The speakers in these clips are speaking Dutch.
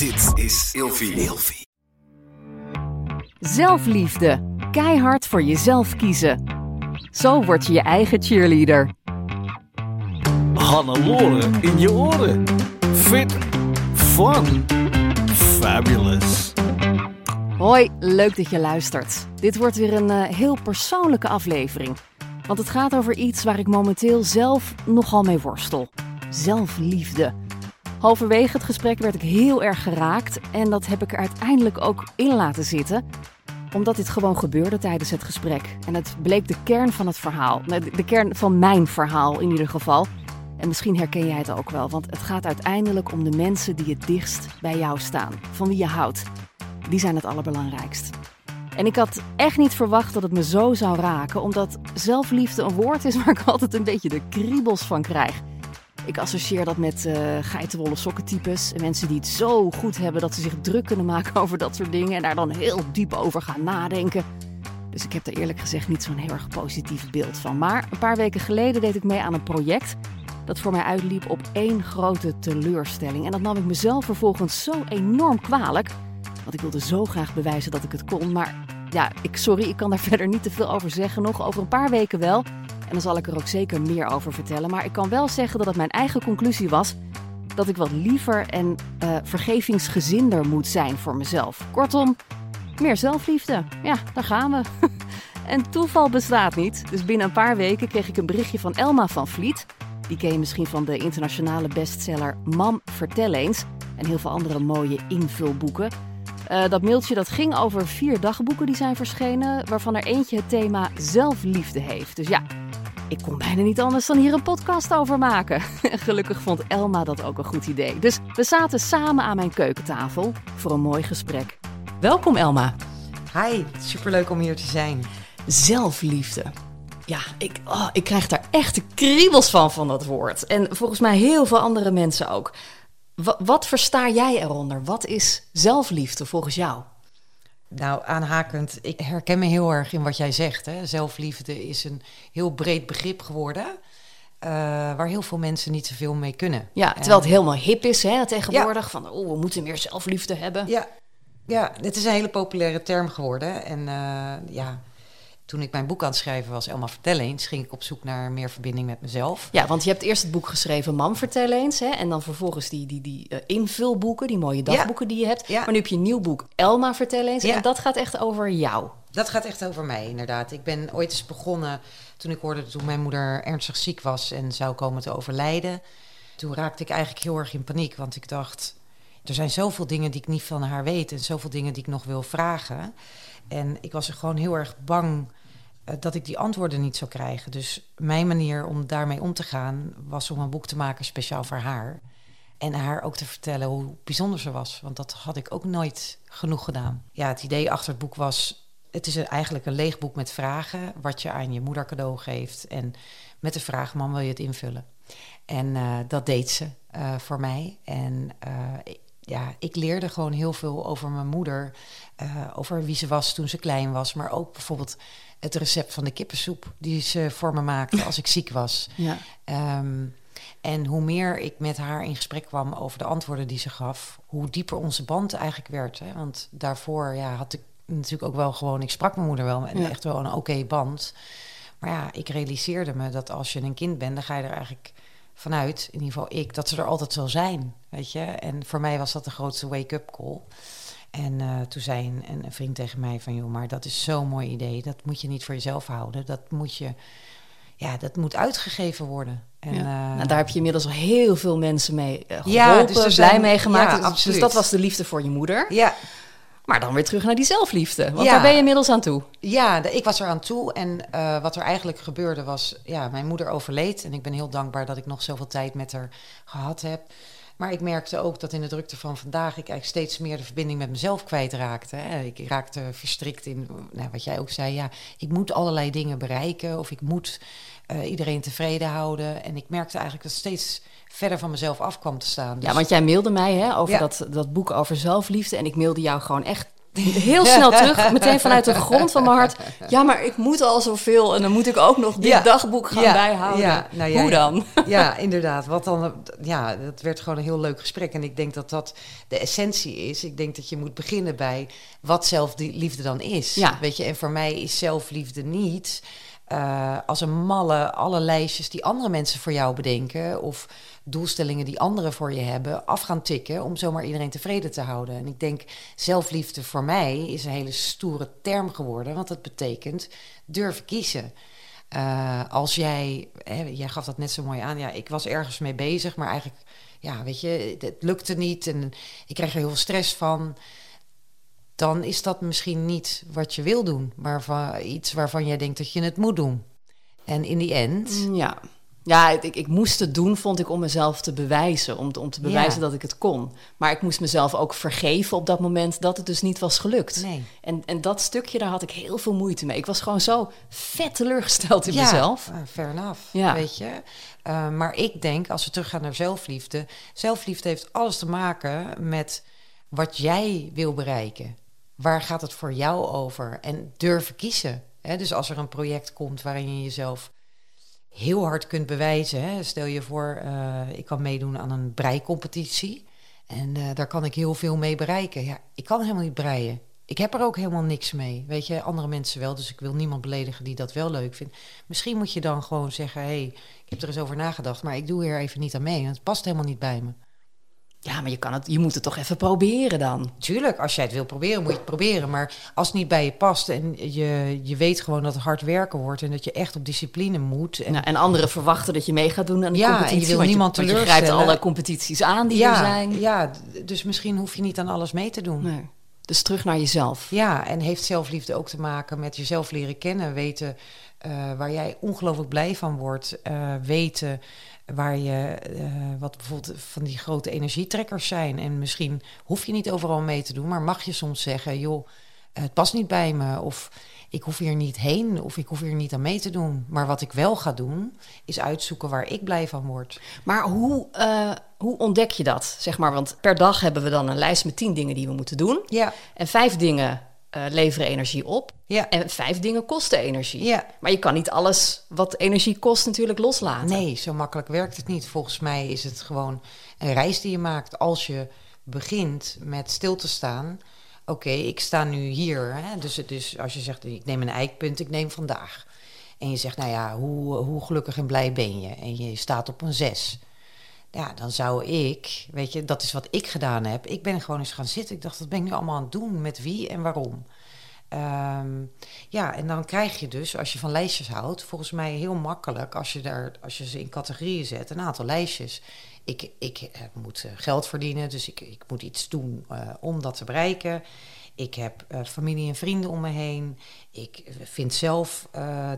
Dit is Ilfie. Ilfie. Zelfliefde. Keihard voor jezelf kiezen. Zo word je je eigen cheerleader. Hannelore in je oren. Fit, fun, fabulous. Hoi, leuk dat je luistert. Dit wordt weer een eh, heel persoonlijke aflevering. Want het gaat over iets waar ik momenteel zelf nogal mee worstel. Zelfliefde. Halverwege het gesprek werd ik heel erg geraakt en dat heb ik er uiteindelijk ook in laten zitten omdat dit gewoon gebeurde tijdens het gesprek. En het bleek de kern van het verhaal. De kern van mijn verhaal in ieder geval. En misschien herken jij het ook wel, want het gaat uiteindelijk om de mensen die het dichtst bij jou staan. Van wie je houdt. Die zijn het allerbelangrijkst. En ik had echt niet verwacht dat het me zo zou raken, omdat zelfliefde een woord is waar ik altijd een beetje de kriebels van krijg. Ik associeer dat met uh, geitenwolle sokkentypes. En mensen die het zo goed hebben dat ze zich druk kunnen maken over dat soort dingen. En daar dan heel diep over gaan nadenken. Dus ik heb er eerlijk gezegd niet zo'n heel erg positief beeld van. Maar een paar weken geleden deed ik mee aan een project. Dat voor mij uitliep op één grote teleurstelling. En dat nam ik mezelf vervolgens zo enorm kwalijk. Want ik wilde zo graag bewijzen dat ik het kon. Maar ja, ik, sorry, ik kan daar verder niet te veel over zeggen. Nog over een paar weken wel. En dan zal ik er ook zeker meer over vertellen. Maar ik kan wel zeggen dat het mijn eigen conclusie was dat ik wat liever en uh, vergevingsgezinder moet zijn voor mezelf. Kortom, meer zelfliefde. Ja, daar gaan we. en toeval bestaat niet. Dus binnen een paar weken kreeg ik een berichtje van Elma van Vliet. Die ken je misschien van de internationale bestseller Mam, vertel eens. En heel veel andere mooie invulboeken. Uh, dat mailtje dat ging over vier dagboeken die zijn verschenen, waarvan er eentje het thema zelfliefde heeft. Dus ja, ik kon bijna niet anders dan hier een podcast over maken. Gelukkig vond Elma dat ook een goed idee. Dus we zaten samen aan mijn keukentafel voor een mooi gesprek. Welkom Elma. Hi, superleuk om hier te zijn. Zelfliefde. Ja, ik, oh, ik krijg daar echt de kriebels van, van dat woord. En volgens mij heel veel andere mensen ook. Wat, wat versta jij eronder? Wat is zelfliefde volgens jou? Nou, aanhakend, ik herken me heel erg in wat jij zegt. Hè. Zelfliefde is een heel breed begrip geworden. Uh, waar heel veel mensen niet zoveel mee kunnen. Ja, terwijl het helemaal hip is hè, tegenwoordig. Van, oh, we moeten meer zelfliefde hebben. Ja, ja, het is een hele populaire term geworden. En uh, ja, toen ik mijn boek aan het schrijven was, Elma Vertel eens, ging ik op zoek naar meer verbinding met mezelf. Ja, want je hebt eerst het boek geschreven, Mam Vertel eens. Hè, en dan vervolgens die, die, die uh, invulboeken, die mooie dagboeken die je hebt. Ja. Maar nu heb je een nieuw boek, Elma Vertel eens. Ja. En dat gaat echt over jou. Dat gaat echt over mij, inderdaad. Ik ben ooit eens begonnen toen ik hoorde toen mijn moeder ernstig ziek was en zou komen te overlijden. Toen raakte ik eigenlijk heel erg in paniek, want ik dacht, er zijn zoveel dingen die ik niet van haar weet en zoveel dingen die ik nog wil vragen. En ik was er gewoon heel erg bang eh, dat ik die antwoorden niet zou krijgen. Dus mijn manier om daarmee om te gaan was om een boek te maken speciaal voor haar. En haar ook te vertellen hoe bijzonder ze was. Want dat had ik ook nooit genoeg gedaan. Ja, het idee achter het boek was. Het is eigenlijk een leeg boek met vragen. Wat je aan je moeder cadeau geeft. En met de vraag: man, wil je het invullen? En uh, dat deed ze uh, voor mij. En ja, ik leerde gewoon heel veel over mijn moeder. over wie ze was toen ze klein was. Maar ook bijvoorbeeld het recept van de kippensoep die ze voor me maakte als ik ziek was. Ja. Um, en hoe meer ik met haar in gesprek kwam over de antwoorden die ze gaf, hoe dieper onze band eigenlijk werd. Hè? Want daarvoor ja, had ik natuurlijk ook wel gewoon, ik sprak mijn moeder wel en echt wel een oké band. Maar ja, ik realiseerde me dat als je een kind bent, dan ga je er eigenlijk vanuit, in ieder geval ik, dat ze er altijd zal zijn. Weet je? En voor mij was dat de grootste wake-up call. En uh, toen zei een, een, vriend tegen mij van... joh, maar dat is zo'n mooi idee. Dat moet je niet voor jezelf houden. Dat moet je... Ja, dat moet uitgegeven worden. En, ja. uh, nou, daar heb je inmiddels al heel veel mensen mee uh, geholpen, ja, dus blij mee gemaakt. Ja, dus, dus dat was de liefde voor je moeder. Ja. Maar dan weer terug naar die zelfliefde. Want daar ben je inmiddels aan toe. Ja, de, ik was er aan toe. En uh, wat er eigenlijk gebeurde was... Ja, mijn moeder overleed. En ik ben heel dankbaar dat ik nog zoveel tijd met haar gehad heb. Maar ik merkte ook dat in de drukte van vandaag ik eigenlijk steeds meer de verbinding met mezelf kwijtraakte. Hè. Ik raakte verstrikt in nou, wat jij ook zei. Ja, ik moet allerlei dingen bereiken of ik moet uh, iedereen tevreden houden. En ik merkte eigenlijk dat steeds verder van mezelf af kwam te staan. Dus... Ja, want jij mailde mij hè, over ja. dat, dat boek over zelfliefde. En ik mailde jou gewoon echt heel snel terug, meteen vanuit de grond van mijn hart. Ja, maar ik moet al zoveel en dan moet ik ook nog dit Ja. dagboek gaan Ja, bijhouden. ja, nou ja, Hoe dan? Ja, inderdaad. Wat dan, ja, dat werd gewoon een heel leuk gesprek. En ik denk dat dat de essentie is. Ik denk dat je moet beginnen bij wat zelfliefde dan is. Weet je, en voor mij is zelfliefde niet eh, als een malle alle lijstjes die andere mensen voor jou bedenken. Of doelstellingen die anderen voor je hebben, af gaan tikken om zomaar iedereen tevreden te houden. En ik denk, zelfliefde voor mij is een hele stoere term geworden, want dat betekent durven kiezen. Eh, als jij, hè, jij gaf dat net zo mooi aan, ja, ik was ergens mee bezig, maar eigenlijk, ja, weet je, het, lukte niet en ik kreeg er heel veel stress van. Dan is dat misschien niet wat je wil doen, maar iets waarvan jij denkt dat je het moet doen. En in die end, Ja, ja ik, ik moest het doen, vond ik, om mezelf te bewijzen. Om, te- om te bewijzen Ja. dat ik het kon. Maar ik moest mezelf ook vergeven op dat moment dat het dus niet was gelukt. nee. En, en dat stukje, daar had ik heel veel moeite mee. Ik was gewoon zo vet teleurgesteld in ja, mezelf. eh, fair enough, Ja. weet je. Eh, maar ik denk, als we teruggaan naar zelfliefde... zelfliefde heeft alles te maken met wat jij wil bereiken. Waar gaat het voor jou over? En durven kiezen. Hè? Dus als er een project komt waarin je jezelf heel hard kunt bewijzen... Hè? stel je voor, eh, ik kan meedoen aan een breicompetitie... en eh, daar kan ik heel veel mee bereiken. Ja, ik kan helemaal niet breien. Ik heb er ook helemaal niks mee. Weet je, andere mensen wel. Dus ik wil niemand beledigen die dat wel leuk vindt. Misschien moet je dan gewoon zeggen: hé, hey, ik heb er eens over nagedacht, maar ik doe hier even niet aan mee. Want het past helemaal niet bij me. Ja, maar je, kan het, je moet het toch even proberen dan. Tuurlijk, als jij het wil proberen, moet je het proberen. Maar als het niet bij je past en je, je weet gewoon dat het hard werken wordt en dat je echt op discipline moet. En Nou, en anderen verwachten dat je mee gaat doen aan die Ja, en je competitie. wil want niemand want je grijpt teleurstellen. alle competities aan die ja, er zijn. ja, dus misschien hoef je niet aan alles mee te doen. Nee. Dus terug naar jezelf. Ja, en heeft zelfliefde ook te maken met jezelf leren kennen, weten eh, waar jij ongelooflijk blij van wordt, eh, weten waar je, eh, wat bijvoorbeeld van die grote energietrekkers zijn. En misschien hoef je niet overal mee te doen, maar mag je soms zeggen, joh, het past niet bij me, of ik hoef hier niet heen, of ik hoef hier niet aan mee te doen. Maar wat ik wel ga doen, is uitzoeken waar ik blij van word. Maar hoe, eh, hoe ontdek je dat? Zeg maar, want per dag hebben we dan een lijst met tien dingen die we moeten doen. Ja, En vijf dingen eh, leveren energie op. ja, En vijf dingen kosten energie. ja. Maar je kan niet alles wat energie kost natuurlijk loslaten. Nee, zo makkelijk werkt het niet. Volgens mij is het gewoon een reis die je maakt. Als je begint met stil te staan. Oké, ik sta nu hier. Hè? Dus, is, als je zegt, ik neem een eikpunt, ik neem vandaag. En je zegt, nou ja, hoe, hoe gelukkig en blij ben je? En je staat op een zes. Ja, dan zou ik, weet je, dat is wat ik gedaan heb. Ik ben gewoon eens gaan zitten. Ik dacht, wat ben ik nu allemaal aan het doen? Met wie en waarom? Ehm, ja, en dan krijg je dus, als je van lijstjes houdt, volgens mij heel makkelijk, als je, daar, als je ze in categorieën zet, een aantal lijstjes. Ik, ik eh, moet eh, geld verdienen, dus ik, ik moet iets doen eh, om dat te bereiken. Ik heb familie en vrienden om me heen. Ik vind zelf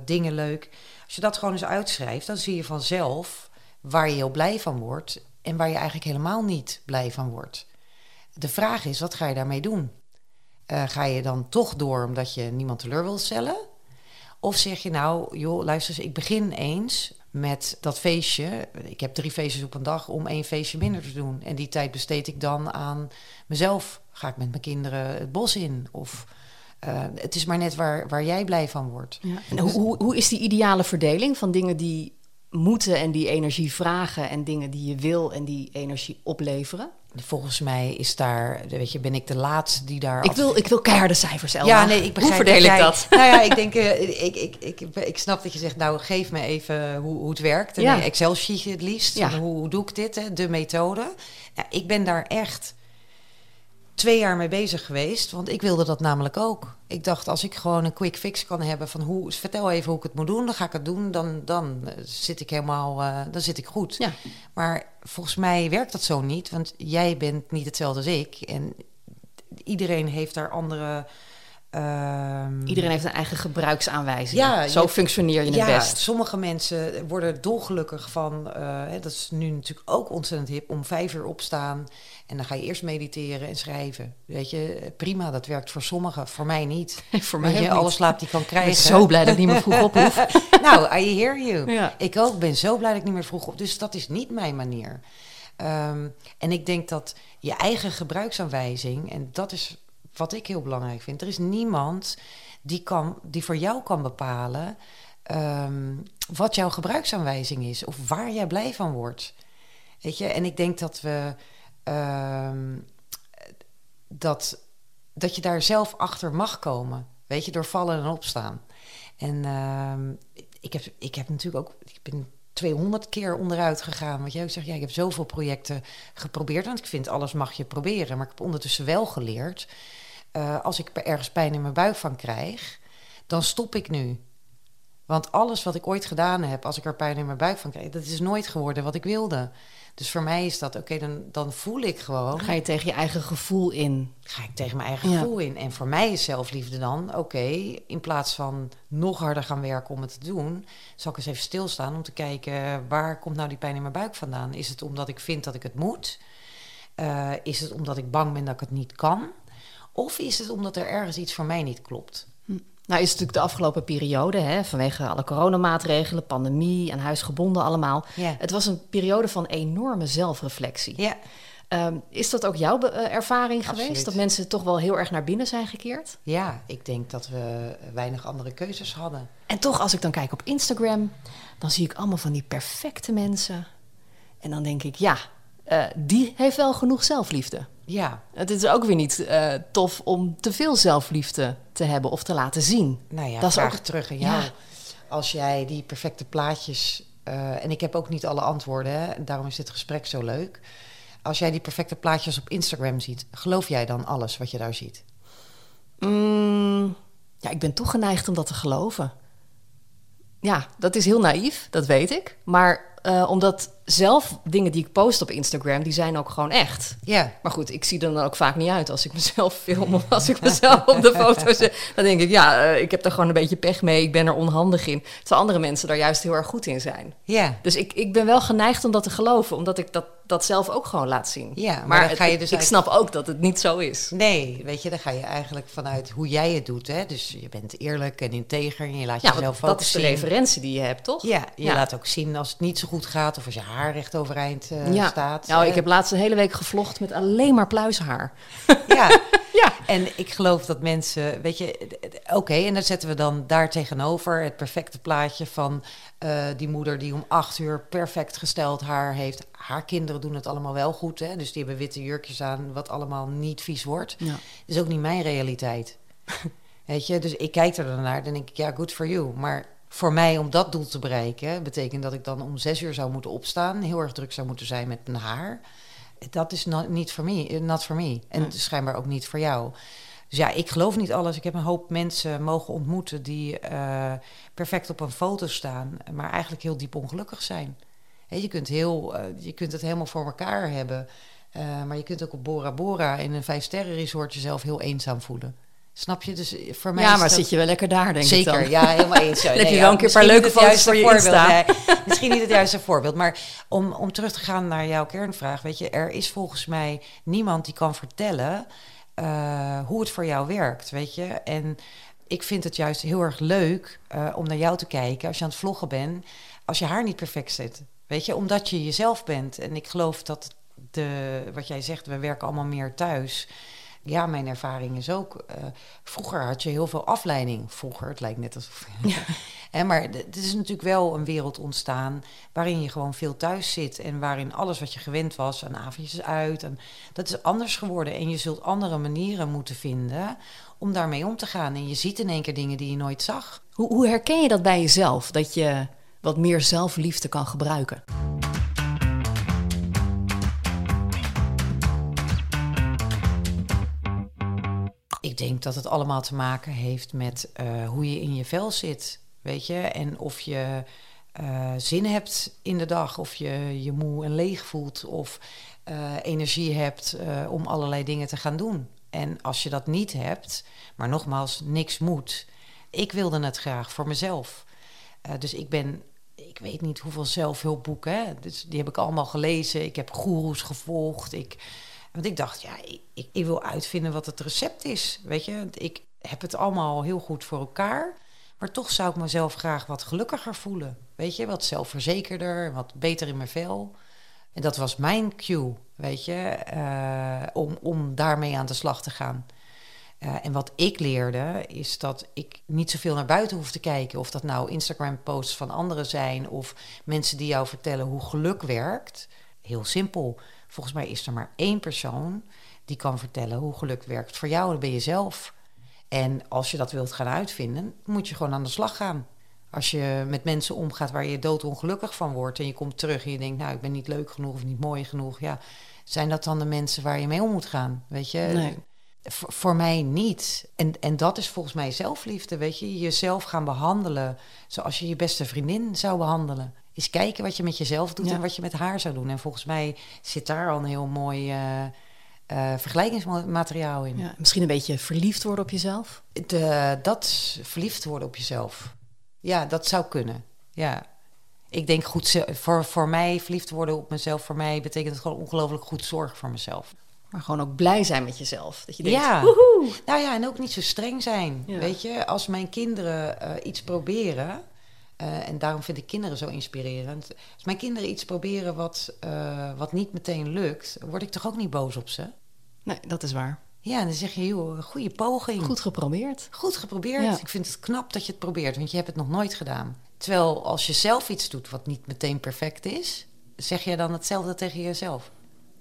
dingen leuk. Als je dat gewoon eens uitschrijft, dan zie je vanzelf waar je heel blij van wordt en waar je eigenlijk helemaal niet blij van wordt. De vraag is, wat ga je daarmee doen? Eh, ga je dan toch door omdat je niemand teleur wil stellen? Of zeg je nou, joh, luister eens, ik begin eens met dat feestje. Ik heb drie feestjes op een dag om één feestje minder te doen. En die tijd besteed ik dan aan mezelf. Ga ik met mijn kinderen het bos in? Of eh, het is maar net waar, waar jij blij van wordt. Hoe, hoe is die ideale verdeling van dingen die moeten en die energie vragen en dingen die je wil en die energie opleveren? Volgens mij is daar, weet je, ben ik de laatste die daar. Ik wil, ik wil keiharde cijfers, Elma. Ja, nee, ik begrijp Hoe verdeel ik jij- dat? Nou ja, ik denk, eh, ik, ik, ik, ik snap dat je zegt, nou, geef me even hoe, hoe het werkt. Ja. Excel-sheetje het liefst. Ja. Hoe, hoe doe ik dit, hè? de methode. Ja, ik ben daar echt twee jaar mee bezig geweest, want ik wilde dat namelijk ook. Ik dacht, als ik gewoon een quick fix kan hebben van hoe, vertel even hoe ik het moet doen, dan ga ik het doen, dan, dan eh, zit ik helemaal, eh, dan zit ik goed. Ja. Maar volgens mij werkt dat zo niet, want jij bent niet hetzelfde als ik. En iedereen heeft daar andere. Ehm, Iedereen heeft een eigen gebruiksaanwijzing. Ja, Zo je- functioneer je het ja, best. sommige mensen worden dolgelukkig van, eh, dat is nu natuurlijk ook ontzettend hip, om vijf uur opstaan en dan ga je eerst mediteren en schrijven. Weet je, prima, dat werkt voor sommigen, voor mij niet. Voor mij je, alle slaap die kan Ik ben krijgen. zo blij dat ik niet meer vroeg op hoef. nou, I hear you. Ja. Ik ook ben zo blij dat ik niet meer vroeg op. Dus dat is niet mijn manier. Ehm, en ik denk dat je eigen gebruiksaanwijzing, en dat is wat ik heel belangrijk vind. Er is niemand die, kan, die voor jou kan bepalen ehm, wat jouw gebruiksaanwijzing is of waar jij blij van wordt. Weet je, en ik denk dat we ehm, dat, dat je daar zelf achter mag komen. Weet je, door vallen en opstaan. En ehm, ik, heb, ik heb natuurlijk ook, ik ben 200 keer onderuit gegaan. Want jij zegt, ja, ik heb zoveel projecten geprobeerd. Want ik vind alles mag je proberen. Maar ik heb ondertussen wel geleerd. Uh, als ik ergens pijn in mijn buik van krijg, dan stop ik nu. Want alles wat ik ooit gedaan heb, als ik er pijn in mijn buik van krijg, dat is nooit geworden wat ik wilde. Dus voor mij is dat, oké, dan, dan voel ik gewoon. Ga je tegen je eigen gevoel in? Ga ik tegen mijn eigen gevoel in. En voor mij is zelfliefde dan, oké, in plaats van nog harder gaan werken om het te doen, zal ik eens even stilstaan om te kijken waar komt nou die pijn in mijn buik vandaan? Is het omdat ik vind dat ik het moet? Uh, is het omdat ik bang ben dat ik het niet kan? Of is het omdat er ergens iets voor mij niet klopt? Nou is het natuurlijk de afgelopen periode, hè, vanwege alle coronamaatregelen, pandemie, aan huis gebonden allemaal. Ja. Het was een periode van enorme zelfreflectie. Ja. Ehm, is dat ook jouw uh, ervaring Absoluut. geweest? Dat mensen toch wel heel erg naar binnen zijn gekeerd? Ja, ik denk dat we weinig andere keuzes hadden. En toch, als ik dan kijk op Instagram, dan zie ik allemaal van die perfecte mensen. En dan denk ik, ja, uh, die heeft wel genoeg zelfliefde. Ja. Het is ook weer niet uh, tof om te veel zelfliefde te hebben of te laten zien. Nou ja, dat is ook terug aan jou. Ja. Als jij die perfecte plaatjes... Uh, en ik heb ook niet alle antwoorden, hè, daarom is dit gesprek zo leuk. Als jij die perfecte plaatjes op Instagram ziet, geloof jij dan alles wat je daar ziet? Mm, ja, ik ben toch geneigd om dat te geloven. Ja, dat is heel naïef, dat weet ik. Maar uh, omdat zelf dingen die ik post op Instagram, die zijn ook gewoon echt. Ja. Maar goed, ik zie er dan ook vaak niet uit als ik mezelf film of als ik mezelf op de foto zet. Dan denk ik, ja, uh, ik heb er gewoon een beetje pech mee. Ik ben er onhandig in. Terwijl andere mensen daar juist heel erg goed in zijn. Ja. Dus ik, ik ben wel geneigd om dat te geloven, omdat ik dat, dat zelf ook gewoon laat zien. Ja, maar, ga je ik- dus ik snap ook dat het niet zo is. Nee, weet je, dan ga je eigenlijk vanuit hoe jij het doet. Hè? Dus je bent eerlijk en integer en je laat Ja, jezelf ook dat is de zien. referentie die je hebt, toch? Ja, je Ja. laat ook zien als het niet zo goed gaat of als je haar recht overeind eh, ja. staat. Nou, ik heb laatst een hele week gevlogd met alleen maar pluishaar. Ja. Ja. En ik geloof dat mensen, weet je, oké, en dan zetten we dan daar tegenover het perfecte plaatje van eh, die moeder die om acht uur perfect gesteld haar heeft. Haar kinderen doen het allemaal wel goed, hè? dus die hebben witte jurkjes aan, wat allemaal niet vies wordt. Ja. is ook niet mijn realiteit. Weet je, dus ik kijk er dan naar, dan denk ik, ja, good for you. Maar voor mij om dat doel te bereiken, betekent dat ik dan om zes uur zou moeten opstaan, heel erg druk zou moeten zijn met mijn haar. Dat is not, niet voor me, not for me. En Nee. schijnbaar ook niet voor jou. Dus ja, ik geloof niet alles. Ik heb een hoop mensen mogen ontmoeten die eh, perfect op een foto staan, maar eigenlijk heel diep ongelukkig zijn. Je, kunt heel, eh, je kunt het helemaal voor elkaar hebben, eh, maar je kunt ook op Bora Bora in een vijf-sterren resort jezelf heel eenzaam voelen. Snap je? Dus voor mij Ja, maar dat- zit je wel lekker daar, denk ik Zeker, ja, helemaal eens. Dan heb je wel een keer een paar leuke foto's voor je. Nee, misschien niet het juiste voorbeeld. Maar om, om terug te gaan naar jouw kernvraag. Weet je, er is volgens mij niemand die kan vertellen eh, hoe het voor jou werkt. Weet je, en ik vind het juist heel erg leuk eh, om naar jou te kijken als je aan het vloggen bent. Als je haar niet perfect zit. Weet je, omdat je jezelf bent. En ik geloof dat de, wat jij zegt, we werken allemaal meer thuis. Ja, mijn ervaring is ook. eh, vroeger had je heel veel afleiding. Vroeger, het lijkt net alsof. Hè, maar het is natuurlijk wel een wereld ontstaan waarin je gewoon veel thuis zit en waarin alles wat je gewend was, aan avondjes uit, en dat is anders geworden. En je zult andere manieren moeten vinden om daarmee om te gaan. En je ziet in één keer dingen die je nooit zag. Hoe, hoe herken je dat bij jezelf? Dat je wat meer zelfliefde kan gebruiken? Ik denk dat het allemaal te maken heeft met eh, hoe je in je vel zit. Weet je, en of je eh, zin hebt in de dag, of je je moe en leeg voelt, of eh, energie hebt om allerlei dingen te gaan doen. En als je dat niet hebt, maar nogmaals, niks moet. Ik wilde het graag voor mezelf. Dus ik ben, ik weet niet hoeveel zelfhulpboeken? Dus die heb ik allemaal gelezen. Ik heb goeroes gevolgd. Ik, want ik dacht, ja, ik, ik, wil uitvinden wat het recept is. Weet je, ik heb het allemaal heel goed voor elkaar. Maar toch zou ik mezelf graag wat gelukkiger voelen. Weet je, wat zelfverzekerder, wat beter in mijn vel. En dat was mijn cue, weet je, eh, om, om daarmee aan de slag te gaan. Eh, en wat ik leerde is dat ik niet zoveel naar buiten hoef te kijken. Of dat nou Instagram-posts van anderen zijn of mensen die jou vertellen hoe geluk werkt. Heel simpel. Volgens mij is er maar één persoon die kan vertellen hoe geluk werkt voor jou. Dat ben je zelf. En als je dat wilt gaan uitvinden, moet je gewoon aan de slag gaan. Als je met mensen omgaat waar je doodongelukkig van wordt en je komt terug en je denkt, nou, ik ben niet leuk genoeg of niet mooi genoeg, ja, zijn dat dan de mensen waar je mee om moet gaan? Weet je? Nee. Voor, voor mij niet. En, en dat is volgens mij zelfliefde, weet je? Jezelf gaan behandelen zoals je je beste vriendin zou behandelen. Eens kijken wat je met jezelf doet Ja. en wat je met haar zou doen. En volgens mij zit daar al een heel mooi eh, eh, vergelijkingsmateriaal in. Ja, misschien een beetje verliefd worden op jezelf. De, dat is verliefd worden op jezelf. Ja, dat zou kunnen. Ja. Ik denk goed, voor, voor mij verliefd worden op mezelf, voor mij betekent het gewoon ongelooflijk goed zorgen voor mezelf. Maar gewoon ook blij zijn met jezelf. Dat je denkt, Ja. woehoe. Nou ja, en ook niet zo streng zijn. Ja. Weet je, als mijn kinderen eh, iets proberen, eh, en daarom vind ik kinderen zo inspirerend. Als mijn kinderen iets proberen wat, eh, wat niet meteen lukt, word ik toch ook niet boos op ze? Nee, dat is waar. Ja, en dan zeg je, joh, goede poging. Goed geprobeerd. Goed geprobeerd. Ja. Ik vind het knap dat je het probeert, want je hebt het nog nooit gedaan. Terwijl als je zelf iets doet wat niet meteen perfect is, zeg je dan hetzelfde tegen jezelf.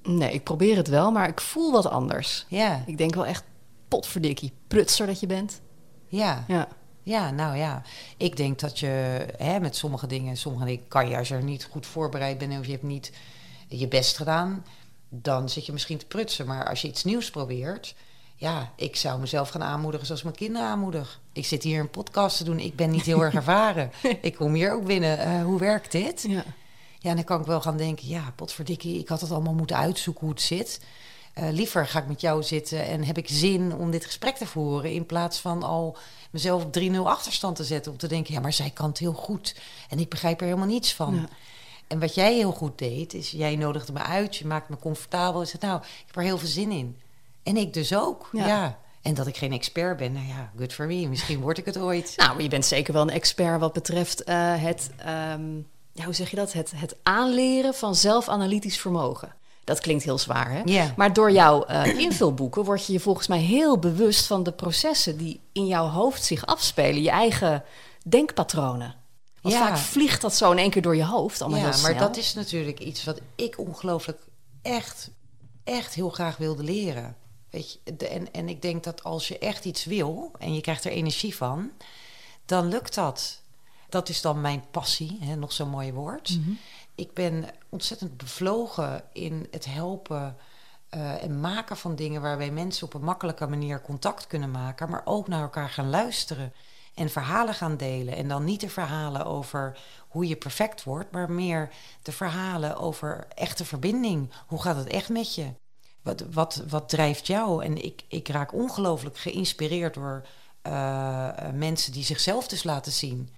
Nee, ik probeer het wel, maar ik voel wat anders. Ja, Ik denk wel echt, potverdikkie, prutser dat je bent. ja, Ja, ja, nou ja. Ik denk dat je hè, met sommige dingen, sommige dingen kan je als je er niet goed voorbereid bent of je hebt niet je best gedaan, dan zit je misschien te prutsen. Maar als je iets nieuws probeert, ja, ik zou mezelf gaan aanmoedigen zoals mijn kinderen aanmoedig. Ik zit hier een podcast te doen, ik ben niet heel erg ervaren. Ik kom hier ook binnen, eh, hoe werkt dit? ja. Ja, en dan kan ik wel gaan denken, ja, potverdikkie, ik had het allemaal moeten uitzoeken hoe het zit. Eh, liever ga ik met jou zitten en heb ik zin om dit gesprek te voeren... in plaats van al mezelf op 3-0 achterstand te zetten... om te denken, ja, maar zij kan het heel goed en ik begrijp er helemaal niets van. Ja. En wat jij heel goed deed, is jij nodigde me uit, je maakte me comfortabel... en zei, nou, ik heb er heel veel zin in. En ik dus ook, Ja. ja. En dat ik geen expert ben, nou ja, good for me. Misschien word ik het ooit. Nou, maar je bent zeker wel een expert wat betreft eh, het, ehm, ja, hoe zeg je dat? Het, het aanleren van zelfanalytisch vermogen. Dat klinkt heel zwaar, hè? Maar door jouw eh, invulboeken word je je volgens mij heel bewust van de processen die in jouw hoofd zich afspelen. Je eigen denkpatronen. Want Ja. vaak vliegt dat zo in één keer door je hoofd. Allemaal ja, heel maar snel. dat is natuurlijk iets wat ik ongelooflijk echt, echt heel graag wilde leren. Weet je, de- en, en ik denk dat als je echt iets wil en je krijgt er energie van, dan lukt dat. Dat is dan mijn passie, hè, nog zo'n mooi woord. Ik ben ontzettend bevlogen in het helpen eh, en maken van dingen waarbij mensen op een makkelijke manier contact kunnen maken, maar ook naar elkaar gaan luisteren en verhalen gaan delen. En dan niet de verhalen over hoe je perfect wordt, maar meer de verhalen over echte verbinding. Hoe gaat het echt met je? Wat, wat, wat drijft jou? En ik, ik raak ongelooflijk geïnspireerd door eh, eh, mensen die zichzelf dus laten zien.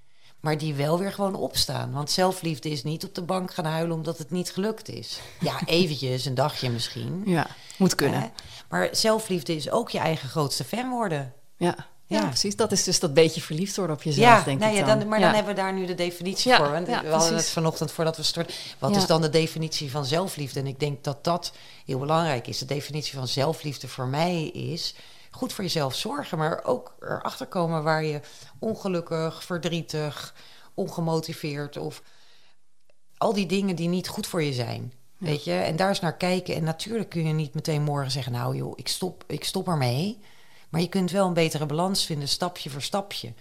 Maar die wel weer gewoon opstaan. Want zelfliefde is niet op de bank gaan huilen omdat het niet gelukt is. Ja, eventjes, een dagje misschien. Ja, moet kunnen. Maar zelfliefde is ook je eigen grootste fan worden. Ja. Ja, Ja. precies. Dat is dus dat beetje verliefd worden op jezelf, ja, denk nou ik ja, dan. dan, maar dan hebben we daar nu de definitie voor. Want we hadden het vanochtend voordat we starten. Wat is dan de definitie van zelfliefde? En ik denk dat dat heel belangrijk is. De definitie van zelfliefde voor mij is goed voor jezelf zorgen, maar ook erachter komen waar je ongelukkig, verdrietig, ongemotiveerd of al die dingen die niet goed voor je zijn. Weet je, en daar eens naar kijken. En natuurlijk kun je niet meteen morgen zeggen: Nou, joh, ik stop, ik stop ermee. Maar je kunt wel een betere balans vinden, stapje voor stapje.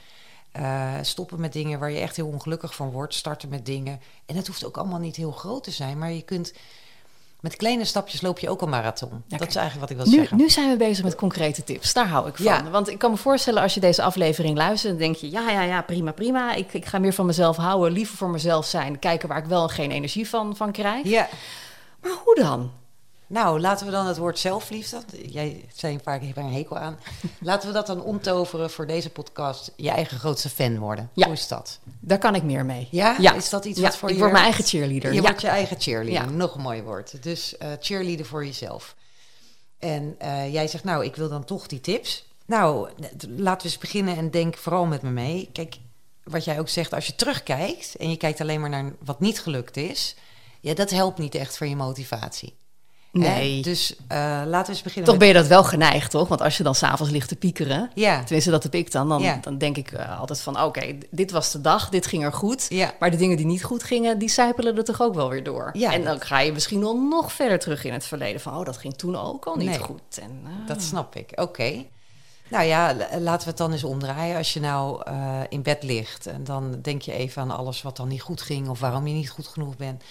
Eh, stoppen met dingen waar je echt heel ongelukkig van wordt. Starten met dingen. En dat hoeft ook allemaal niet heel groot te zijn. Maar je kunt. Met kleine stapjes loop je ook een marathon. dat kijk. is eigenlijk wat ik wil Nu, zeggen. nu zijn we bezig met concrete tips. Daar hou ik van. Ja. Want ik kan me voorstellen, als je deze aflevering luistert, dan denk je: ja, ja, ja, prima, prima. Ik, ik ga meer van mezelf houden, liever voor mezelf zijn. Kijken waar ik wel geen energie van, van krijg. Ja. Maar hoe dan? Nou, laten we dan het woord zelfliefde. Jij zei een paar keer, ik heb er een hekel aan. Laten we dat dan omtoveren voor deze podcast. Je eigen grootste fan worden. Ja. Hoe is dat? Daar kan ik meer mee. Ja? Is dat iets Ja, wat voor ik je word mijn eigen cheerleader. Je ja. wordt je eigen cheerleader. Nog een mooi woord. Dus eh cheerleader voor jezelf. En eh, jij zegt, nou, ik wil dan toch die tips. Nou, laten we eens beginnen en denk vooral met me mee. Kijk, wat jij ook zegt, als je terugkijkt en je kijkt alleen maar naar wat niet gelukt is, ja, dat helpt niet echt voor je motivatie. Nee. Hè? Dus eh, laten we eens beginnen. Toch met- ben je dat wel geneigd, toch? Want als je dan s'avonds ligt te piekeren, Ja. tenminste dat heb ik dan, dan, Ja. dan denk ik eh, altijd van oké, dit was de dag, dit ging er goed. Ja. Maar de dingen die niet goed gingen, die sijpelen er toch ook wel weer door. Ja. En dan ga je misschien wel nog verder terug in het verleden van oh, dat ging toen ook al niet Nee. goed. En, eh, Dat snap ik. Oké. Nou ja, laten we het dan eens omdraaien. Als je nou in bed ligt en dan denk je even aan alles wat dan niet goed ging of waarom je niet goed genoeg bent.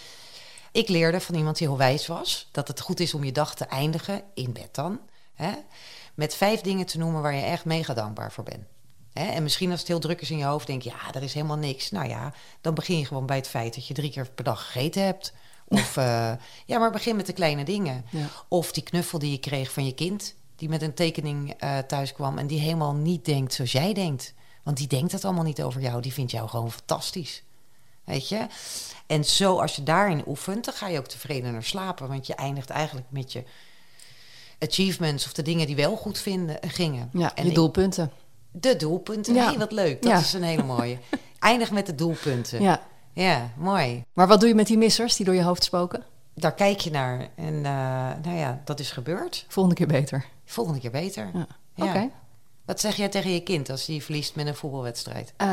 Ik leerde van iemand die heel wijs was dat het goed is om je dag te eindigen, in bed dan, hè, met vijf dingen te noemen waar je echt mega dankbaar voor bent. Hè, en misschien als het heel druk is in je hoofd, denk je, ja, er is helemaal niks. Nou ja, dan begin je gewoon bij het feit dat je drie keer per dag gegeten hebt. Of eh, ja, maar begin met de kleine dingen. Ja. Of die knuffel die je kreeg van je kind, die met een tekening eh, thuis kwam en die helemaal niet denkt zoals jij denkt. Want die denkt het allemaal niet over jou, die vindt jou gewoon fantastisch. Weet je? En zo, als je daarin oefent, dan ga je ook tevreden naar slapen. Want je eindigt eigenlijk met je achievements of de dingen die wel goed vinden, gingen. ja, en je doelpunten. de doelpunten. Ja. Hey, wat leuk. Dat Ja. is een hele mooie. Eindig met de doelpunten. Ja. Ja, mooi. Maar wat doe je met die missers die door je hoofd spoken? Daar kijk je naar. En eh, nou ja, dat is gebeurd. Volgende keer beter. Volgende keer beter. Ja. Ja. Oké. Wat zeg jij tegen je kind als hij verliest met een voetbalwedstrijd? Eh,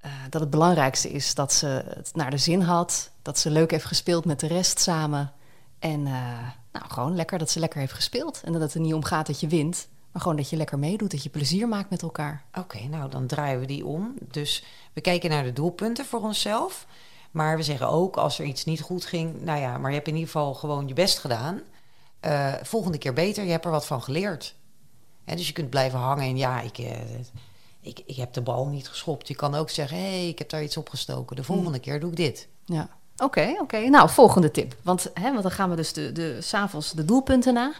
eh, dat het belangrijkste is dat ze het naar de zin had. Dat ze leuk heeft gespeeld met de rest samen. En eh, nou, gewoon lekker dat ze lekker heeft gespeeld. En dat het er niet om gaat dat je wint. Maar gewoon dat je lekker meedoet. Dat je plezier maakt met elkaar. Oké, nou dan draaien we die om. Dus we kijken naar de doelpunten voor onszelf. Maar we zeggen ook als er iets niet goed ging, nou ja, maar je hebt in ieder geval gewoon je best gedaan. Volgende keer beter, je hebt er wat van geleerd. Dus je kunt blijven hangen en ja, ik, eh, ik, ik heb de bal niet geschopt. Je kan ook zeggen, hé, hey, ik heb daar iets opgestoken. De volgende keer doe ik dit. Ja. Oké, oké. Nou, volgende tip. Want, hè, want dan gaan we dus de, de, s'avonds de doelpunten na.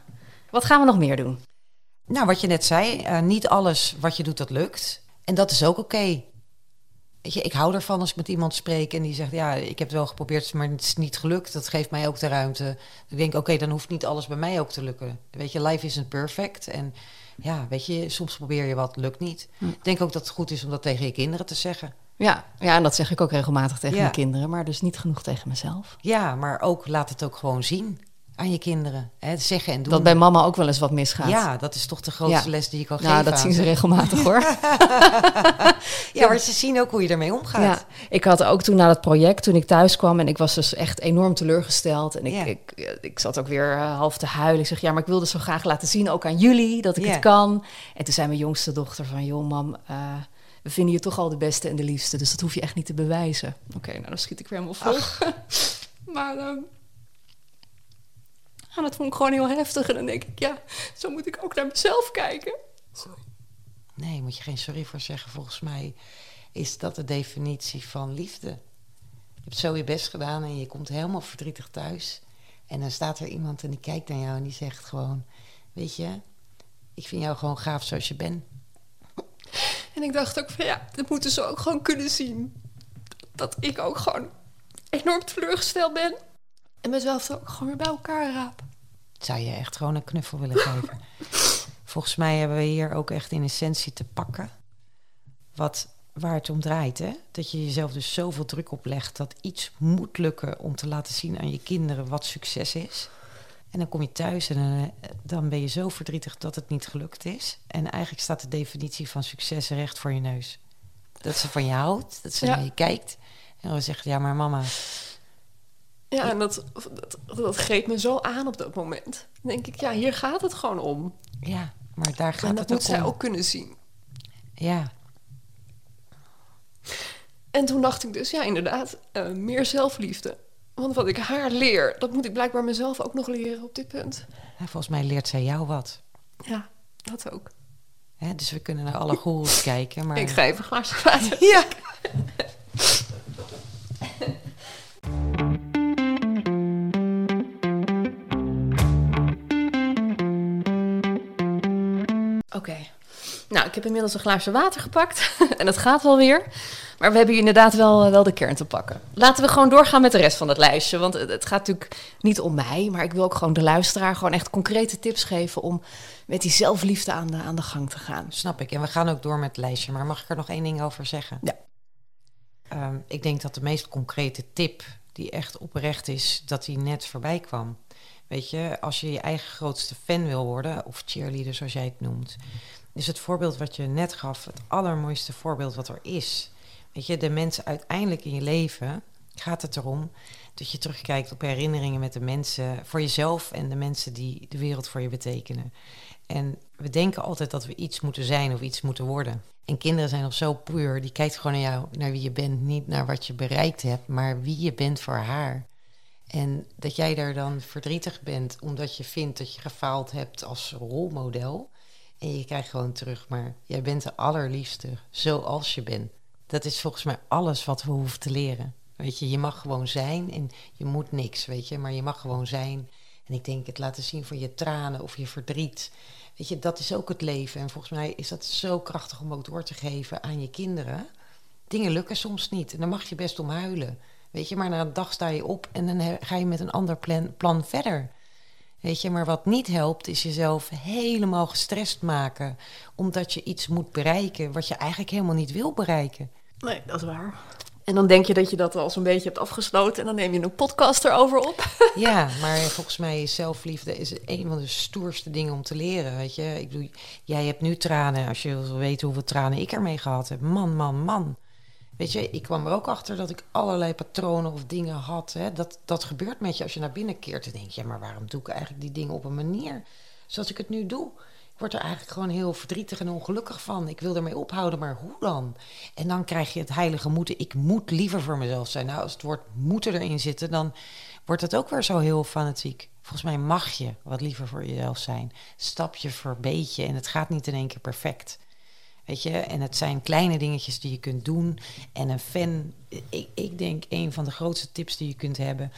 Wat gaan we nog meer doen? Nou, wat je net zei, eh, niet alles wat je doet, dat lukt. En dat is ook oké. Weet je, ik hou ervan als ik met iemand spreek en die zegt... ja, ik heb het wel geprobeerd, maar het is niet gelukt. Dat geeft mij ook de ruimte. Ik denk, oké, dan hoeft niet alles bij mij ook te lukken. Weet je, life isn't perfect. En ja, weet je, soms probeer je wat, lukt niet. Ik denk ook dat het goed is om dat tegen je kinderen te zeggen. Ja, ja, en dat zeg ik ook regelmatig tegen Ja. mijn kinderen. Maar dus niet genoeg tegen mezelf. Ja, maar ook laat het ook gewoon zien aan je kinderen. Hè, zeggen en doen. Dat bij mama ook wel eens wat misgaat. Ja, dat is toch de grootste Ja. les die je kan Nou, geven dat aan zien ze regelmatig hoor. Ja, maar ze zien ook hoe je ermee omgaat. Ja, ik had ook toen na dat project, toen ik thuis kwam en ik was dus echt enorm teleurgesteld. En ik, Ja. ik, ik zat ook weer eh, half te huilen. Ik zeg, ja, maar ik wilde zo graag laten zien, ook aan jullie, dat ik Ja. het kan. En toen zei mijn jongste dochter van, joh mam, eh, we vinden je toch al de beste en de liefste, dus dat hoef je echt niet te bewijzen. Oké, nou dan schiet ik weer helemaal vol. maar ehm, ja, dat vond ik gewoon heel heftig. En dan denk ik, ja, zo moet ik ook naar mezelf kijken. Nee, moet je geen sorry voor zeggen. Volgens mij is dat de definitie van liefde. Je hebt zo je best gedaan en je komt helemaal verdrietig thuis. En dan staat er iemand en die kijkt naar jou en die zegt gewoon... Weet je, ik vind jou gewoon gaaf zoals je bent. En ik dacht ook van ja, dat moeten ze ook gewoon kunnen zien. Dat ik ook gewoon enorm teleurgesteld ben. En mezelf ook gewoon weer bij elkaar raap. Zou je echt gewoon een knuffel willen geven? Volgens mij hebben we hier ook echt in essentie te pakken. Wat, waar het om draait, hè? Dat je jezelf dus zoveel druk oplegt dat iets moet lukken om te laten zien aan je kinderen wat succes is. En dan kom je thuis en eh, dan ben je zo verdrietig dat het niet gelukt is. En eigenlijk staat de definitie van succes recht voor je neus. Dat ze van je houdt, dat ze Ja. naar je kijkt. En dan zegt, ja, maar mama, Ja, en dat, dat, dat greep me zo aan op dat moment. Dan denk ik, ja, hier gaat het gewoon om. ja, maar daar gaat en dat het moet zij om. ook kunnen zien. Ja, En toen dacht ik dus, ja, inderdaad, eh, meer zelfliefde. Want wat ik haar leer, dat moet ik blijkbaar mezelf ook nog leren op dit punt. en volgens mij leert zij jou wat. Ja, dat ook. Hè, dus we kunnen naar alle goeroes kijken. Maar... Ik ga even een glaasje water. Ja. Ik heb inmiddels een glaasje water gepakt. en het gaat wel weer. Maar we hebben hier inderdaad wel, eh, wel de kern te pakken. Laten we gewoon doorgaan met de rest van het lijstje. Want het, gaat natuurlijk niet om mij. Maar ik wil ook gewoon de luisteraar gewoon echt concrete tips geven... om met die zelfliefde aan de, aan de gang te gaan. Snap ik. En we gaan ook door met het lijstje. Maar mag ik er nog één ding over zeggen? Ja. Ehm, ik denk dat de meest concrete tip, die echt oprecht is, dat die net voorbij kwam. Weet je, als je je eigen grootste fan wil worden, of cheerleader zoals jij het noemt, is het voorbeeld wat je net gaf het allermooiste voorbeeld wat er is. Weet je, de mensen uiteindelijk in je leven gaat het erom dat je terugkijkt op herinneringen met de mensen voor jezelf en de mensen die de wereld voor je betekenen. En we denken altijd dat we iets moeten zijn of iets moeten worden. En kinderen zijn nog zo puur, die kijkt gewoon naar jou, naar wie je bent, niet naar wat je bereikt hebt, maar wie je bent voor haar. En dat jij daar dan verdrietig bent omdat je vindt dat je gefaald hebt als rolmodel. En je krijgt gewoon terug, maar jij bent de allerliefste zoals je bent. Dat is volgens mij alles wat we hoeven te leren. Weet je, je mag gewoon zijn en je moet niks, weet je, maar je mag gewoon zijn. En ik denk het laten zien van je tranen of je verdriet. Weet je, dat is ook het leven. En volgens mij is dat zo krachtig om ook door te geven aan je kinderen. Dingen lukken soms niet en dan mag je best om huilen. Weet je, maar na een dag sta je op en dan ga je met een ander plan, plan verder. Weet je, maar wat niet helpt is jezelf helemaal gestrest maken. Omdat je iets moet bereiken wat je eigenlijk helemaal niet wil bereiken. Nee, dat is waar. En dan denk je dat je dat al zo'n beetje hebt afgesloten en dan neem je een podcast erover op. Ja, maar volgens mij is zelfliefde is een van de stoerste dingen om te leren. Weet je, ik bedoel, jij hebt nu tranen. Als je wil weten hoeveel tranen ik ermee gehad heb. Man, man, man. Weet je, ik kwam er ook achter dat ik allerlei patronen of dingen had. Hè. Dat, dat gebeurt met je als je naar binnen keert. en denk je, maar waarom doe ik eigenlijk die dingen op een manier zoals ik het nu doe? Ik word er eigenlijk gewoon heel verdrietig en ongelukkig van. Ik wil ermee ophouden, maar hoe dan? En dan krijg je het heilige moeten. Ik moet liever voor mezelf zijn. Nou, als het woord moeten erin zitten, dan wordt het ook weer zo heel fanatiek. Volgens mij mag je wat liever voor jezelf zijn. Stapje voor beetje. En het gaat niet in één keer perfect. Weet je, en het zijn kleine dingetjes die je kunt doen. En een fan, ik, ik denk een van de grootste tips die je kunt hebben.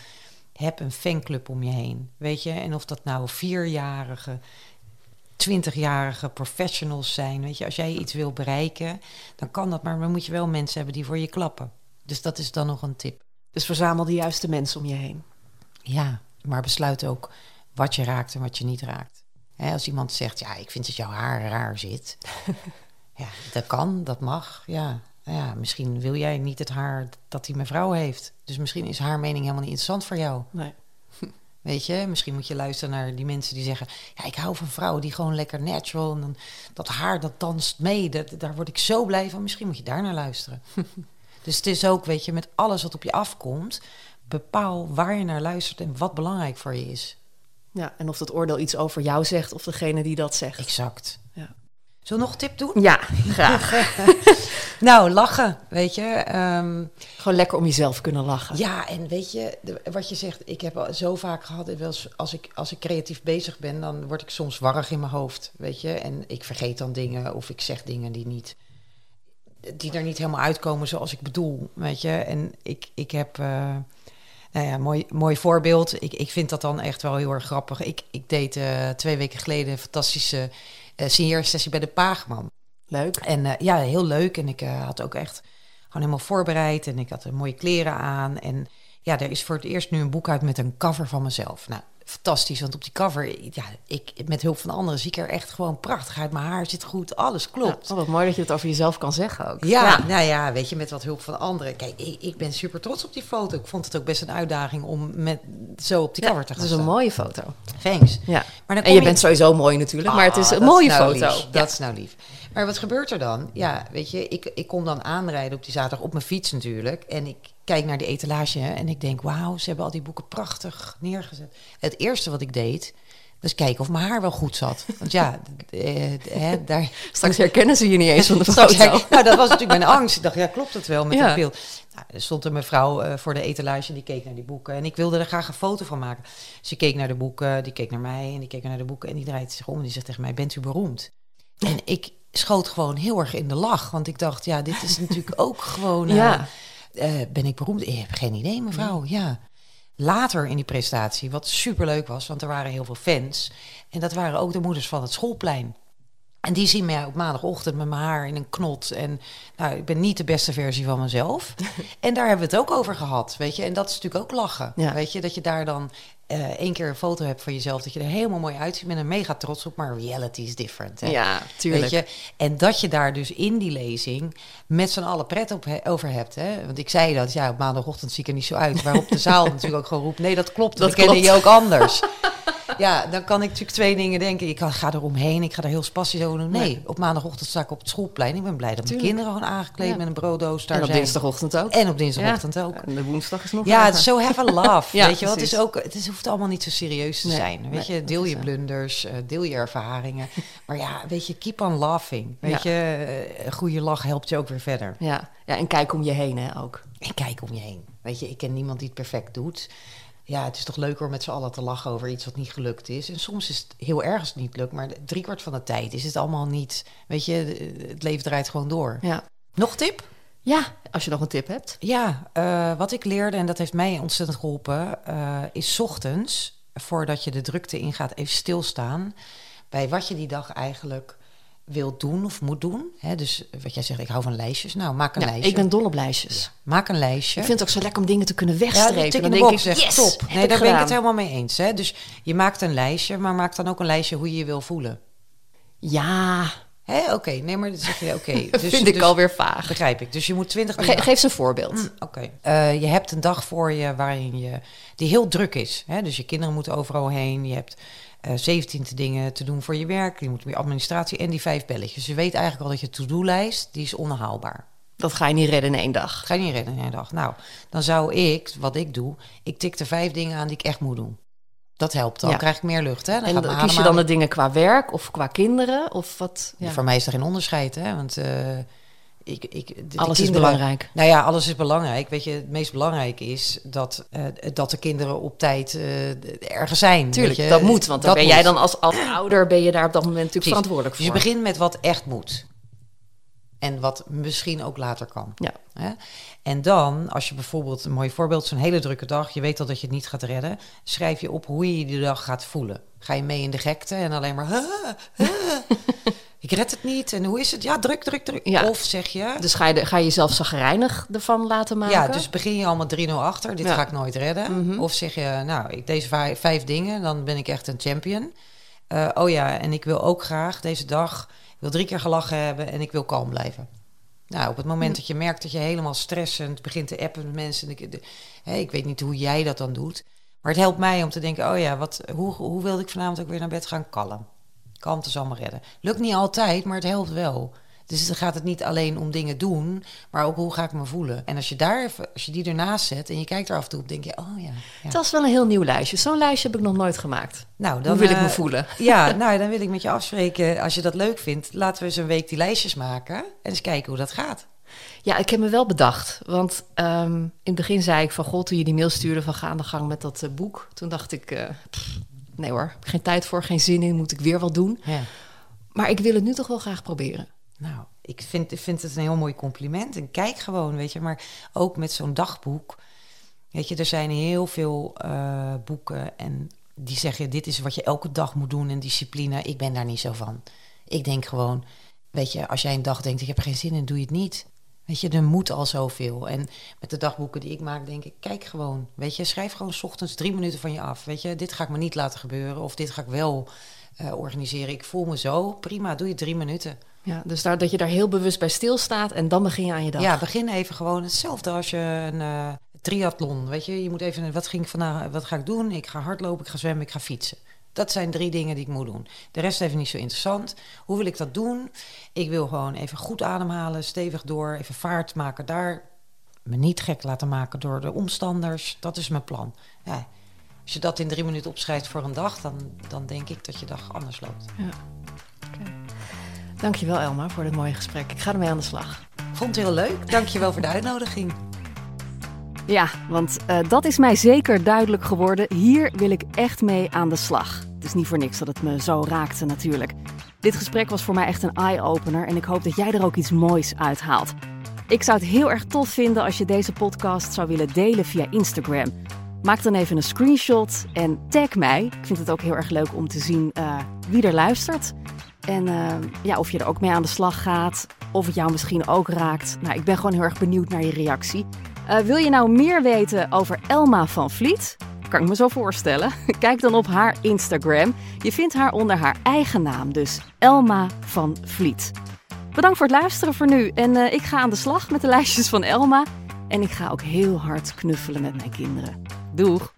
Heb een fanclub om je heen. Weet je, en of dat nou vierjarige, twintigjarige professionals zijn. Weet je, als jij iets wil bereiken, dan kan dat, maar dan moet je wel mensen hebben die voor je klappen. Dus dat is dan nog een tip. Dus verzamel de juiste mensen om je heen. Ja, maar besluit ook wat je raakt en wat je niet raakt. als iemand zegt, ja, ik vind dat jouw haar raar zit. Ja, dat kan, dat mag. Ja. Nou ja, misschien wil jij niet het haar dat die mevrouw heeft. Dus misschien is haar mening helemaal niet interessant voor jou. Nee. Weet je, misschien moet je luisteren naar die mensen die zeggen: Ja, ik hou van vrouwen die gewoon lekker natural. En dan, dat haar dat danst mee. Dat, daar word ik zo blij van. Misschien moet je daar naar luisteren. dus het is ook, weet je, met alles wat op je afkomt, bepaal waar je naar luistert en wat belangrijk voor je is. Ja, en of dat oordeel iets over jou zegt of degene die dat zegt. Exact. Zullen we nog een tip doen? Ja, graag. nou, lachen, weet je. Ehm, Gewoon lekker om jezelf kunnen lachen. Ja, en weet je, wat je zegt, ik heb al zo vaak gehad, als ik, als ik creatief bezig ben, dan word ik soms warrig in mijn hoofd, weet je. En ik vergeet dan dingen of ik zeg dingen die niet, die er niet helemaal uitkomen zoals ik bedoel, weet je. En ik, ik heb... Uh, nou ja, mooi, mooi voorbeeld. Ik, ik vind dat dan echt wel heel erg grappig. Ik, ik deed uh, twee weken geleden een fantastische uh, sessie bij de Paagman. Leuk. En uh, ja, heel leuk. En ik uh, had ook echt gewoon helemaal voorbereid. En ik had mooie kleren aan. En ja, er is voor het eerst nu een boek uit met een cover van mezelf. Nou, fantastisch. Want op die cover, ja, ik met hulp van anderen zie ik er echt gewoon prachtig uit. Mijn haar zit goed, alles klopt. Ja, wat mooi dat je het over jezelf kan zeggen ook. Ja, ja, nou ja, weet je, met wat hulp van anderen. Kijk, ik, ik, ben super trots op die foto. Ik vond het ook best een uitdaging om met zo op die cover te gaan Het is een mooie foto. Thanks. Ja. Maar dan en je, bent sowieso mooi natuurlijk, maar het is ah, een mooie nou foto. Dat is nou lief. Maar wat gebeurt er dan? Ja, weet je, ik, ik kom dan aanrijden op die zaterdag op mijn fiets natuurlijk. En ik kijk naar die etalage en ik denk, wauw, ze hebben al die boeken prachtig neergezet. Het eerste wat ik deed, was kijken of mijn haar wel goed zat. Want ja, eh, daar... Straks herkennen ze je niet eens van de foto. nou, dat was natuurlijk mijn angst. Ik dacht, ja, klopt het wel met ja. beeld? Nou, er stond een mevrouw uh, voor de etalage die keek naar die boeken. En ik wilde er graag een foto van maken. Ze keek naar de boeken, die keek naar mij en die keek naar de boeken. En die draait zich om en die zegt tegen mij, bent u beroemd? En ik schoot gewoon heel erg in de lach. Want ik dacht, ja, dit is natuurlijk ook gewoon... ja. Uh, ben ik beroemd? Ik heb geen idee, mevrouw. Ja. Later in die presentatie, wat superleuk was, want er waren heel veel fans. En dat waren ook de moeders van het schoolplein. En die zien mij op maandagochtend met mijn haar in een knot. En nou, ik ben niet de beste versie van mezelf. en daar hebben we het ook over gehad, weet je. En dat is natuurlijk ook lachen, ja. weet je. Dat je daar dan uh, één keer een foto hebt van jezelf, dat je er helemaal mooi uitziet. ben er mega trots op, maar reality is different. Hè? Ja, tuurlijk. Weet je? En dat je daar dus in die lezing met z'n allen pret op over hebt. Hè? Want ik zei dat, ja, op maandagochtend zie ik er niet zo uit. Waarop de zaal natuurlijk ook gewoon roept, nee, dat klopt, dat we kennen je ook anders. ja, dan kan ik natuurlijk twee dingen denken. Ik ga er omheen, ik ga er heel spastisch over doen. Nee, op maandagochtend sta ik op het schoolplein. Ik ben blij dat Tuurlijk. mijn kinderen gewoon aangekleed Ja. met een brooddoos daar En op zijn. dinsdagochtend ook. En op dinsdagochtend Ja. ook. En de woensdag is nog Ja, zo have a laugh. Ja, weet je wel, het, is ook, het hoeft allemaal niet zo serieus te Nee, zijn. Weet nee, je, deel je blunders, eh, deel je ervaringen. maar ja, weet je, keep on laughing. Weet Ja. je, eh, een goede lach helpt je ook weer verder. Ja. ja, en kijk om je heen hè, ook. En kijk om je heen. Weet je, ik ken niemand die het perfect doet. Ja, het is toch leuker om met z'n allen te lachen over iets wat niet gelukt is. En soms is het heel erg als het niet lukt, maar driekwart van de tijd is het allemaal niet. Weet je, het leven draait gewoon door. Ja. Nog tip? ja, als je nog een tip hebt. Ja, eh, wat ik leerde, en dat heeft mij ontzettend geholpen, eh, is ochtends, voordat je de drukte ingaat, even stilstaan bij wat je die dag eigenlijk wilt doen of moet doen. Hè, dus wat jij zegt, ik hou van lijstjes. Nou, maak een Ja, lijstje. ik ben dol op lijstjes. Maak een lijstje. Ik vind het ook zo lekker om dingen te kunnen ja, wegstrepen. de Dan de denk ik, zegt yes, top. Nee, daar ben ik het helemaal mee eens. Hè? Dus je maakt een lijstje, maar maak dan ook een lijstje hoe je je wil voelen. Ja, Oké, nee, maar dan zeg je oké. dat dus, vind ik dus- alweer vaag. Begrijp ik. Dus je moet 20 Maar dingen ge- geef eens een voorbeeld. Mm, Oké. Eh, je hebt een dag voor je waarin je die heel druk is. Hè? Dus je kinderen moeten overal heen. Je hebt eh 17 dingen te doen voor je werk. Je moet meer administratie en die vijf belletjes. Je weet eigenlijk al dat je to-do-lijst die is onhaalbaar. Dat ga je niet redden in één dag. Ga je niet redden in één dag. Nou, dan zou ik, wat ik doe, ik tik er vijf dingen aan die ik echt moet doen. Dat helpt. Dan Ja. krijg ik meer lucht. Hè? Dan En gaat kies je dan de dingen qua werk of qua kinderen? Of wat? Ja. Voor mij is er geen onderscheid, hè? Want eh, ik, ik, de- de Alles is belangrijk. Nou ja, alles is belangrijk. Weet je, het meest belangrijke is dat, eh, dat de kinderen op tijd eh, ergens zijn. Tuurlijk, weet je. dat moet. Want dan Dat ben jij dan als, als ouder ben je daar op dat moment natuurlijk Precies. verantwoordelijk Dus voor. je begint met wat echt moet. En wat misschien ook later kan. Ja. Hè? En dan, als je bijvoorbeeld, een mooi voorbeeld, zo'n hele drukke dag, je weet al dat je het niet gaat redden, schrijf je op hoe je je die dag gaat voelen. Ga je mee in de gekte en alleen maar, "Ah, ah, ik red het niet en hoe is het? Ja, druk, druk, druk. Ja. Of zeg je, Dus ga je, de- ga je jezelf zagrijnig ervan laten maken? ja, dus begin je allemaal 3-0 achter, dit Ja. ga ik nooit redden. Mhm. Of zeg je, nou, ik, deze vijf, vijf dingen, dan ben ik echt een champion. Eh, oh ja, en ik wil ook graag deze dag, ik wil drie keer gelachen hebben en ik wil kalm blijven. Nou, op het moment Hm. dat je merkt dat je helemaal stressend begint te appen met mensen. en Ik, de- ik weet niet hoe jij dat dan doet. Maar het helpt mij om te denken, oh ja, wat, hoe, hoe wilde ik vanavond ook weer naar bed gaan? Kalm. Kalmte zal me redden. Lukt niet altijd, maar het helpt wel. Dus dan gaat het niet alleen om dingen doen, maar ook hoe ga ik me voelen. En als je daar even, als je die ernaast zet en je kijkt er af en toe op, denk je, oh ja. ja. Dat is wel een heel nieuw lijstje. Zo'n lijstje heb ik nog nooit gemaakt. Nou, dan Hoe wil ik me eh, voelen? Ja, nou, dan wil ik met je afspreken, als je dat leuk vindt, laten we eens een week die lijstjes maken en eens kijken hoe dat gaat. Ja, ik heb me wel bedacht. Want ehm, in het begin zei ik van... God, toen je die mail stuurde van ga aan de gang met dat eh, boek. Toen dacht ik, eh, pff, nee hoor, geen tijd voor, geen zin in. Moet ik weer wat doen. Ja. Maar ik wil het nu toch wel graag proberen. Nou, ik vind, ik vind het een heel mooi compliment. En kijk gewoon, weet je. Maar ook met zo'n dagboek. Weet je, er zijn heel veel eh, boeken en die zeggen... dit is wat je elke dag moet doen en discipline. Ik ben daar niet zo van. Ik denk gewoon, weet je, als jij een dag denkt... ik heb er geen zin in, doe je het niet. Weet je, er moet al zoveel. En met de dagboeken die ik maak, denk ik, kijk gewoon. Weet je, schrijf gewoon 's ochtends drie minuten van je af. Weet je, dit ga ik me niet laten gebeuren. Of dit ga ik wel eh, organiseren. Ik voel me zo. Prima, doe je drie minuten. Ja, dus daar, dat je daar heel bewust bij stilstaat en dan begin je aan je dag. Ja, begin even gewoon hetzelfde als je een eh, triathlon. Weet je, je moet even, wat, ging ik vandaag, wat ga ik doen? Ik ga hardlopen, ik ga zwemmen, ik ga fietsen. Dat zijn drie dingen die ik moet doen. De rest even niet zo interessant. Hoe wil ik dat doen? Ik wil gewoon even goed ademhalen, stevig door, even vaart maken daar. Me niet gek laten maken door de omstanders. Dat is mijn plan. Ja, als je dat in drie minuten opschrijft voor een dag, dan, dan denk ik dat je dag anders loopt. Dankjewel Elma voor dit mooie gesprek. Ik ga ermee aan de slag. Vond het heel leuk. Dankjewel voor de uitnodiging. Ja, want eh, dat is mij zeker duidelijk geworden. Hier wil ik echt mee aan de slag. Het is niet voor niks dat het me zo raakte natuurlijk. Dit gesprek was voor mij echt een eye-opener en ik hoop dat jij er ook iets moois uithaalt. Ik zou het heel erg tof vinden als je deze podcast zou willen delen via Instagram. Maak dan even een screenshot en tag mij. Ik vind het ook heel erg leuk om te zien eh, wie er luistert. En eh, ja, of je er ook mee aan de slag gaat. Of het jou misschien ook raakt. Nou, ik ben gewoon heel erg benieuwd naar je reactie. Eh, wil je nou meer weten over Elma van Vliet? Kan ik me zo voorstellen. Kijk dan op haar Instagram. Je vindt haar onder haar eigen naam, dus Elma van Vliet. Bedankt voor het luisteren voor nu. En eh, ik ga aan de slag met de lijstjes van Elma. En ik ga ook heel hard knuffelen met mijn kinderen. Doeg!